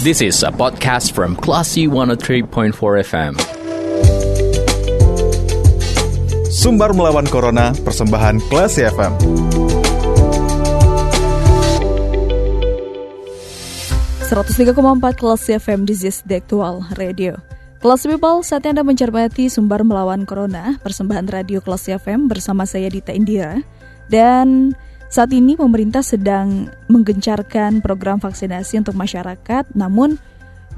This is a podcast from Classy 103.4 FM. Sumbar melawan Corona, persembahan Classy FM. empat kelas FM Disease The Actual Radio. Kelas People, saat Anda mencermati Sumber Melawan Corona, persembahan radio Kelas FM bersama saya Dita Indira. Dan saat ini pemerintah sedang menggencarkan program vaksinasi untuk masyarakat, namun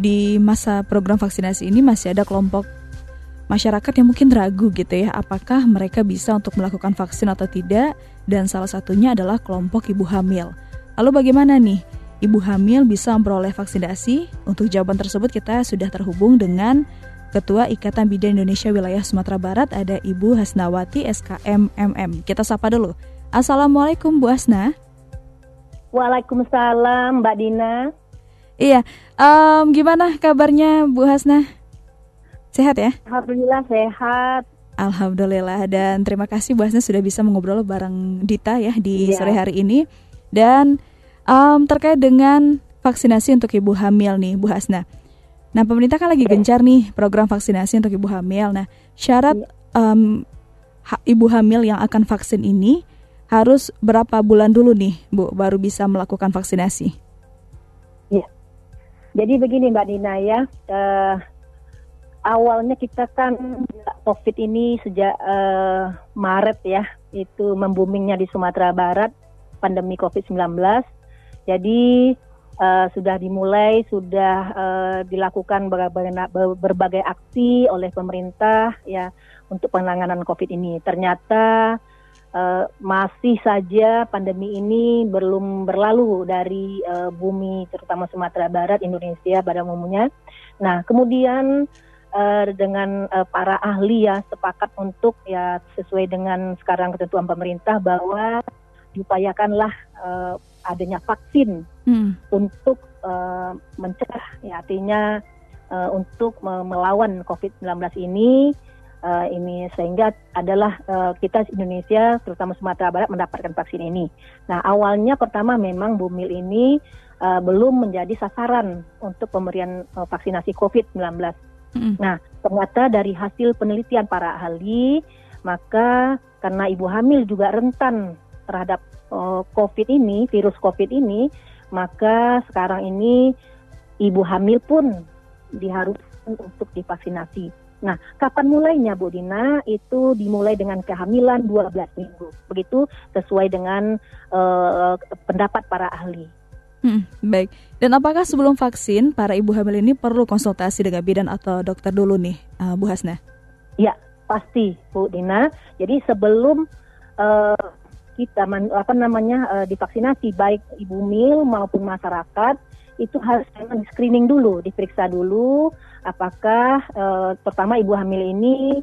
di masa program vaksinasi ini masih ada kelompok masyarakat yang mungkin ragu gitu ya, apakah mereka bisa untuk melakukan vaksin atau tidak, dan salah satunya adalah kelompok ibu hamil. Lalu bagaimana nih? ibu hamil bisa memperoleh vaksinasi? Untuk jawaban tersebut kita sudah terhubung dengan Ketua Ikatan Bidan Indonesia Wilayah Sumatera Barat ada Ibu Hasnawati SKM MM. Kita sapa dulu. Assalamualaikum Bu Hasna. Waalaikumsalam Mbak Dina. Iya, um, gimana kabarnya Bu Hasna? Sehat ya? Alhamdulillah sehat. Alhamdulillah dan terima kasih Bu Hasna sudah bisa mengobrol bareng Dita ya di ya. sore hari ini. Dan Um, terkait dengan vaksinasi untuk ibu hamil nih, Bu Hasna. Nah, pemerintah kan lagi gencar nih program vaksinasi untuk ibu hamil. Nah, syarat um, ha ibu hamil yang akan vaksin ini harus berapa bulan dulu nih, Bu, baru bisa melakukan vaksinasi? Iya. Jadi begini Mbak Dina ya, uh, awalnya kita kan COVID ini sejak uh, Maret ya, itu memboomingnya di Sumatera Barat, pandemi COVID-19 jadi uh, sudah dimulai, sudah uh, dilakukan berbagai, berbagai aksi oleh pemerintah ya untuk penanganan COVID ini. Ternyata uh, masih saja pandemi ini belum berlalu dari uh, bumi terutama Sumatera Barat, Indonesia pada umumnya. Nah, kemudian uh, dengan uh, para ahli ya sepakat untuk ya sesuai dengan sekarang ketentuan pemerintah bahwa diupayakanlah uh, adanya vaksin hmm. untuk uh, mencegah ya artinya uh, untuk melawan COVID-19 ini uh, ini sehingga adalah uh, kita Indonesia terutama Sumatera Barat mendapatkan vaksin ini. Nah awalnya pertama memang Bumil ini uh, belum menjadi sasaran untuk pemberian uh, vaksinasi COVID-19. Hmm. Nah ternyata dari hasil penelitian para ahli maka karena ibu hamil juga rentan terhadap uh, COVID ini, virus COVID ini, maka sekarang ini ibu hamil pun diharuskan untuk divaksinasi. Nah, kapan mulainya Bu Dina? Itu dimulai dengan kehamilan 12 minggu. Begitu sesuai dengan uh, pendapat para ahli. Hmm, baik. Dan apakah sebelum vaksin para ibu hamil ini perlu konsultasi dengan bidan atau dokter dulu nih, uh, Bu Hasna? Ya, pasti Bu Dina. Jadi sebelum uh, kita man, apa namanya uh, divaksinasi baik ibu mil maupun masyarakat itu harus di screening dulu, diperiksa dulu apakah uh, pertama ibu hamil ini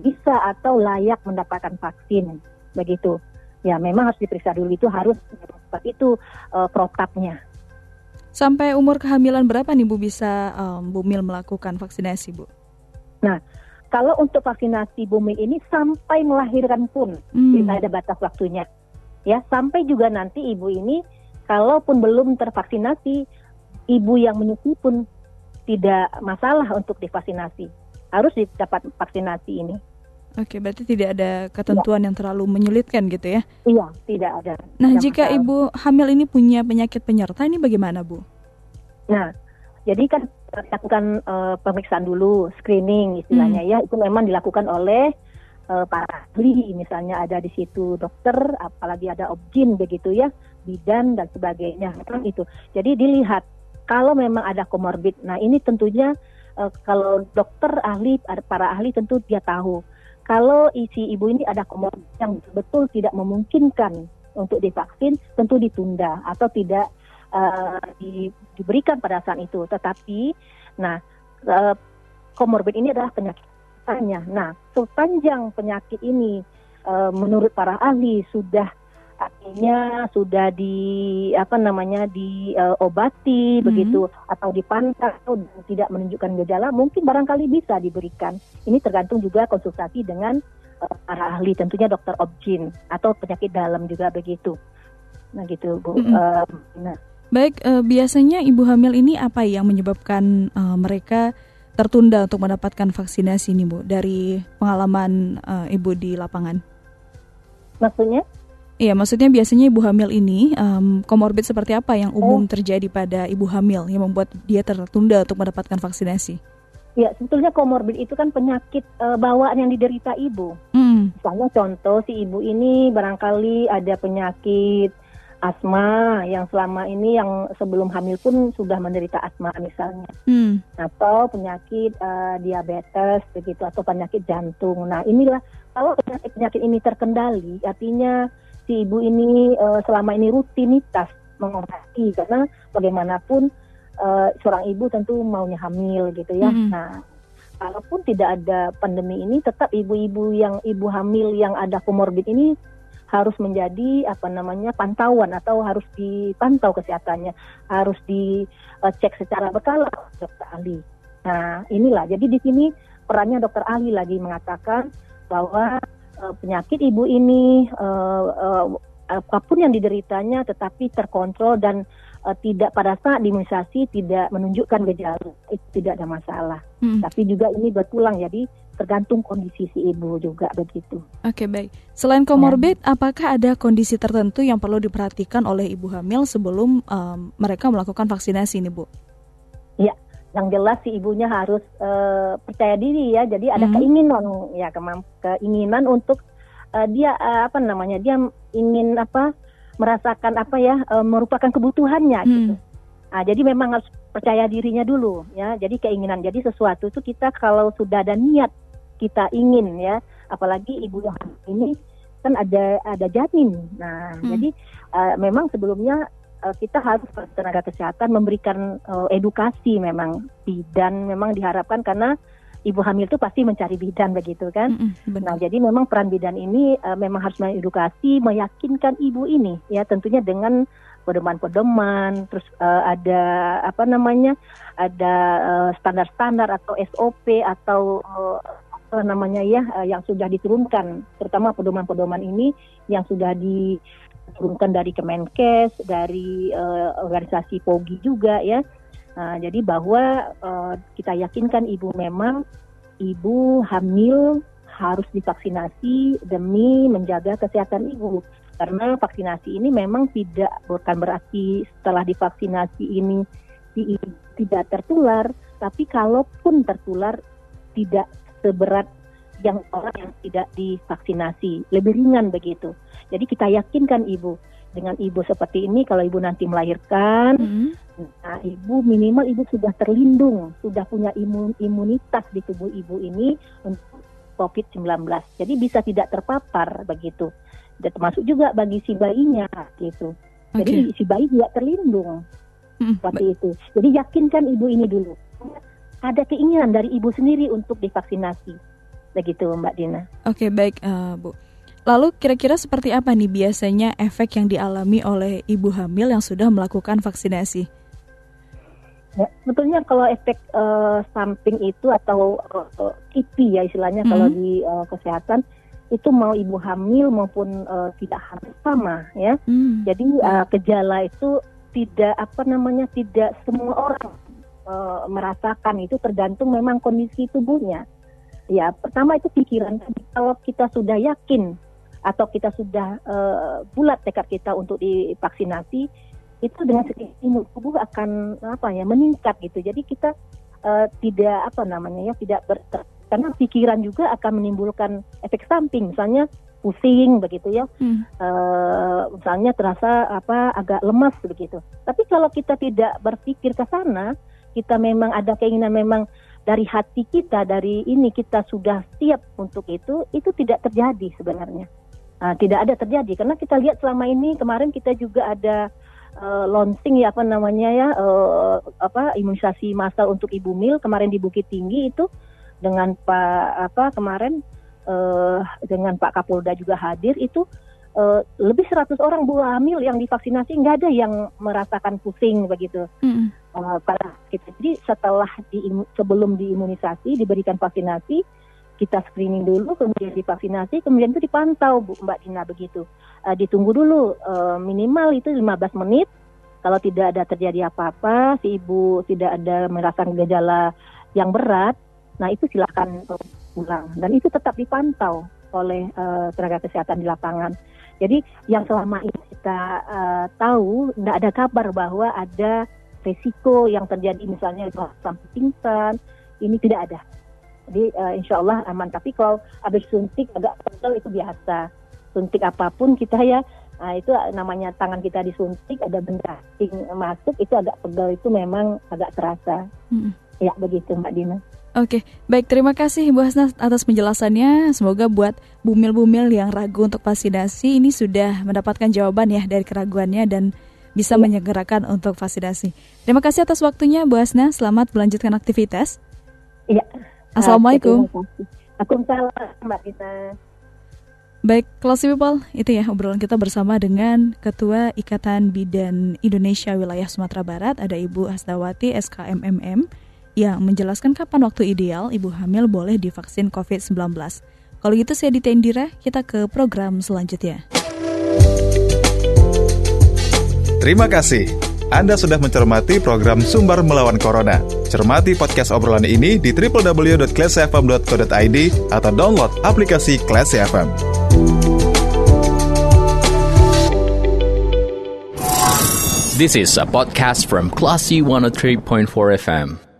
bisa atau layak mendapatkan vaksin begitu. Ya, memang harus diperiksa dulu itu harus seperti itu uh, protapnya. Sampai umur kehamilan berapa nih Bu bisa um, Bu Mil melakukan vaksinasi, Bu? Nah, kalau untuk vaksinasi bumi ini sampai melahirkan pun hmm. tidak ada batas waktunya. Ya, sampai juga nanti ibu ini kalaupun belum tervaksinasi, ibu yang menyusui pun tidak masalah untuk divaksinasi. Harus dapat vaksinasi ini. Oke, berarti tidak ada ketentuan ya. yang terlalu menyulitkan gitu ya? Iya, tidak ada. Nah, tidak jika masalah. ibu hamil ini punya penyakit penyerta ini bagaimana, Bu? Nah, jadi kan lakukan uh, pemeriksaan dulu, screening istilahnya hmm. ya, itu memang dilakukan oleh uh, para ahli, misalnya ada di situ dokter, apalagi ada objin begitu ya, bidan dan sebagainya, kan itu. Jadi dilihat kalau memang ada komorbid, nah ini tentunya uh, kalau dokter ahli, para ahli tentu dia tahu. Kalau isi ibu ini ada komorbid yang betul tidak memungkinkan untuk divaksin, tentu ditunda atau tidak uh, di, diberikan pada saat itu. Tetapi, nah, uh, komorbid ini adalah penyakitnya. Nah, sepanjang penyakit ini uh, menurut para ahli sudah artinya sudah di apa namanya diobati uh, hmm. begitu atau dipantau dan tidak menunjukkan gejala mungkin barangkali bisa diberikan ini tergantung juga konsultasi dengan uh, para ahli tentunya dokter objin atau penyakit dalam juga begitu nah gitu bu -hmm. uh, nah Baik, uh, biasanya ibu hamil ini apa yang menyebabkan uh, mereka tertunda untuk mendapatkan vaksinasi ini, Bu? Dari pengalaman uh, ibu di lapangan? Maksudnya? Iya, maksudnya biasanya ibu hamil ini um, komorbid seperti apa yang umum oh. terjadi pada ibu hamil yang membuat dia tertunda untuk mendapatkan vaksinasi? Ya, sebetulnya komorbid itu kan penyakit uh, bawaan yang diderita ibu. Hmm. Misalnya contoh si ibu ini barangkali ada penyakit asma yang selama ini yang sebelum hamil pun sudah menderita asma misalnya, hmm. atau penyakit uh, diabetes begitu atau penyakit jantung. Nah inilah kalau penyakit penyakit ini terkendali, artinya si ibu ini uh, selama ini rutinitas mengobati karena bagaimanapun uh, seorang ibu tentu maunya hamil gitu ya. Hmm. Nah kalaupun tidak ada pandemi ini, tetap ibu-ibu yang ibu hamil yang ada komorbid ini harus menjadi apa namanya pantauan atau harus dipantau kesehatannya, harus dicek secara berkala dokter ahli. Nah, inilah jadi di sini perannya dokter ahli lagi mengatakan bahwa uh, penyakit ibu ini uh, uh, apa pun yang dideritanya tetapi terkontrol dan uh, tidak pada saat diimunisasi tidak menunjukkan gejala itu tidak ada masalah. Hmm. Tapi juga ini bertulang jadi tergantung kondisi si ibu juga begitu. Oke baik. Selain komorbid, ya. apakah ada kondisi tertentu yang perlu diperhatikan oleh ibu hamil sebelum um, mereka melakukan vaksinasi ini, Bu? Ya, yang jelas si ibunya harus uh, percaya diri ya. Jadi ada -hmm. keinginan ya keinginan untuk uh, dia uh, apa namanya dia ingin apa merasakan apa ya uh, merupakan kebutuhannya hmm. gitu. Nah, jadi memang harus percaya dirinya dulu ya. Jadi keinginan. Jadi sesuatu itu kita kalau sudah ada niat kita ingin ya. Apalagi ibu yang ini kan ada ada janin. Nah hmm. jadi uh, memang sebelumnya uh, kita harus tenaga kesehatan memberikan uh, edukasi memang. Bidan memang diharapkan karena ibu hamil itu pasti mencari bidan begitu kan. Mm -hmm, nah, jadi memang peran bidan ini uh, memang harus mengedukasi, meyakinkan ibu ini ya. Tentunya dengan pedoman-pedoman, terus uh, ada apa namanya, ada standar-standar uh, atau SOP atau uh, namanya ya uh, yang sudah diturunkan, terutama pedoman-pedoman ini yang sudah diturunkan dari Kemenkes, dari uh, organisasi POGI juga ya. Uh, jadi bahwa uh, kita yakinkan ibu memang ibu hamil harus divaksinasi demi menjaga kesehatan ibu. Karena vaksinasi ini memang tidak bukan berarti setelah divaksinasi ini tidak tertular, tapi kalaupun tertular tidak seberat yang orang yang tidak divaksinasi, lebih ringan begitu. Jadi kita yakinkan ibu dengan ibu seperti ini kalau ibu nanti melahirkan, mm -hmm. nah ibu minimal ibu sudah terlindung, sudah punya imun imunitas di tubuh ibu ini untuk COVID-19. Jadi bisa tidak terpapar begitu. Dan termasuk juga bagi si bayinya gitu. Okay. Jadi si bayi juga terlindung. Hmm, seperti itu. Jadi yakinkan ibu ini dulu ada keinginan dari ibu sendiri untuk divaksinasi. Begitu Mbak Dina. Oke, baik uh, Bu. Lalu kira-kira seperti apa nih biasanya efek yang dialami oleh ibu hamil yang sudah melakukan vaksinasi? Ya, sebetulnya kalau efek uh, samping itu atau uh, kipi ya istilahnya mm -hmm. kalau di uh, kesehatan itu mau ibu hamil maupun uh, tidak hamil sama ya. Mm. Jadi uh, gejala itu tidak apa namanya tidak semua orang e, merasakan itu tergantung memang kondisi tubuhnya. Ya, pertama itu pikiran. Kalau kita sudah yakin atau kita sudah e, bulat tekad kita untuk divaksinasi, itu dengan sedikit tubuh akan apa ya meningkat gitu. Jadi kita e, tidak apa namanya ya tidak ber, karena pikiran juga akan menimbulkan efek samping, misalnya pusing begitu ya, hmm. e, misalnya terasa apa agak lemas begitu. Tapi kalau kita tidak berpikir ke sana, kita memang ada keinginan memang dari hati kita dari ini kita sudah siap untuk itu itu tidak terjadi sebenarnya. Uh, tidak ada terjadi. Karena kita lihat selama ini kemarin kita juga ada uh, launching ya apa namanya ya uh, apa imunisasi massal untuk ibu mil kemarin di Bukit Tinggi itu dengan Pak apa kemarin uh, dengan Pak Kapolda juga hadir itu uh, lebih 100 orang bu hamil yang divaksinasi nggak ada yang merasakan pusing begitu. Mm. Uh, pada kita jadi setelah di, sebelum diimunisasi diberikan vaksinasi kita screening dulu kemudian divaksinasi kemudian itu dipantau Bu Mbak Dina begitu. Uh, ditunggu dulu uh, minimal itu 15 menit kalau tidak ada terjadi apa-apa, si ibu tidak ada merasakan gejala yang berat, nah itu silakan pulang dan itu tetap dipantau oleh uh, tenaga kesehatan di lapangan. Jadi yang selama ini kita uh, tahu tidak ada kabar bahwa ada resiko yang terjadi misalnya sampai pingsan, ini tidak ada. Jadi uh, insya Allah aman. Tapi kalau habis suntik agak pegal itu biasa. Suntik apa pun kita ya Nah, itu namanya tangan kita disuntik, ada benda asing masuk, itu agak pegal itu memang agak terasa. Hmm. Ya, begitu Mbak Dina. Oke, baik terima kasih Ibu Hasna atas penjelasannya. Semoga buat bumil-bumil yang ragu untuk vaksinasi ini sudah mendapatkan jawaban ya dari keraguannya dan bisa ya. menyegerakan untuk vaksinasi. Terima kasih atas waktunya Bu Hasna. Selamat melanjutkan aktivitas. Iya. Assalamualaikum. Waalaikumsalam Mbak Dina. Baik, Classy People, itu ya obrolan kita bersama dengan Ketua Ikatan Bidan Indonesia Wilayah Sumatera Barat, ada Ibu Hasdawati SKMMM, yang menjelaskan kapan waktu ideal ibu hamil boleh divaksin COVID-19. Kalau gitu saya Dita Indira, kita ke program selanjutnya. Terima kasih. Anda sudah mencermati program Sumber Melawan Corona. Cermati podcast obrolan ini di www.classfm.co.id atau download aplikasi Classy FM. This is a podcast from Classy 103.4 FM.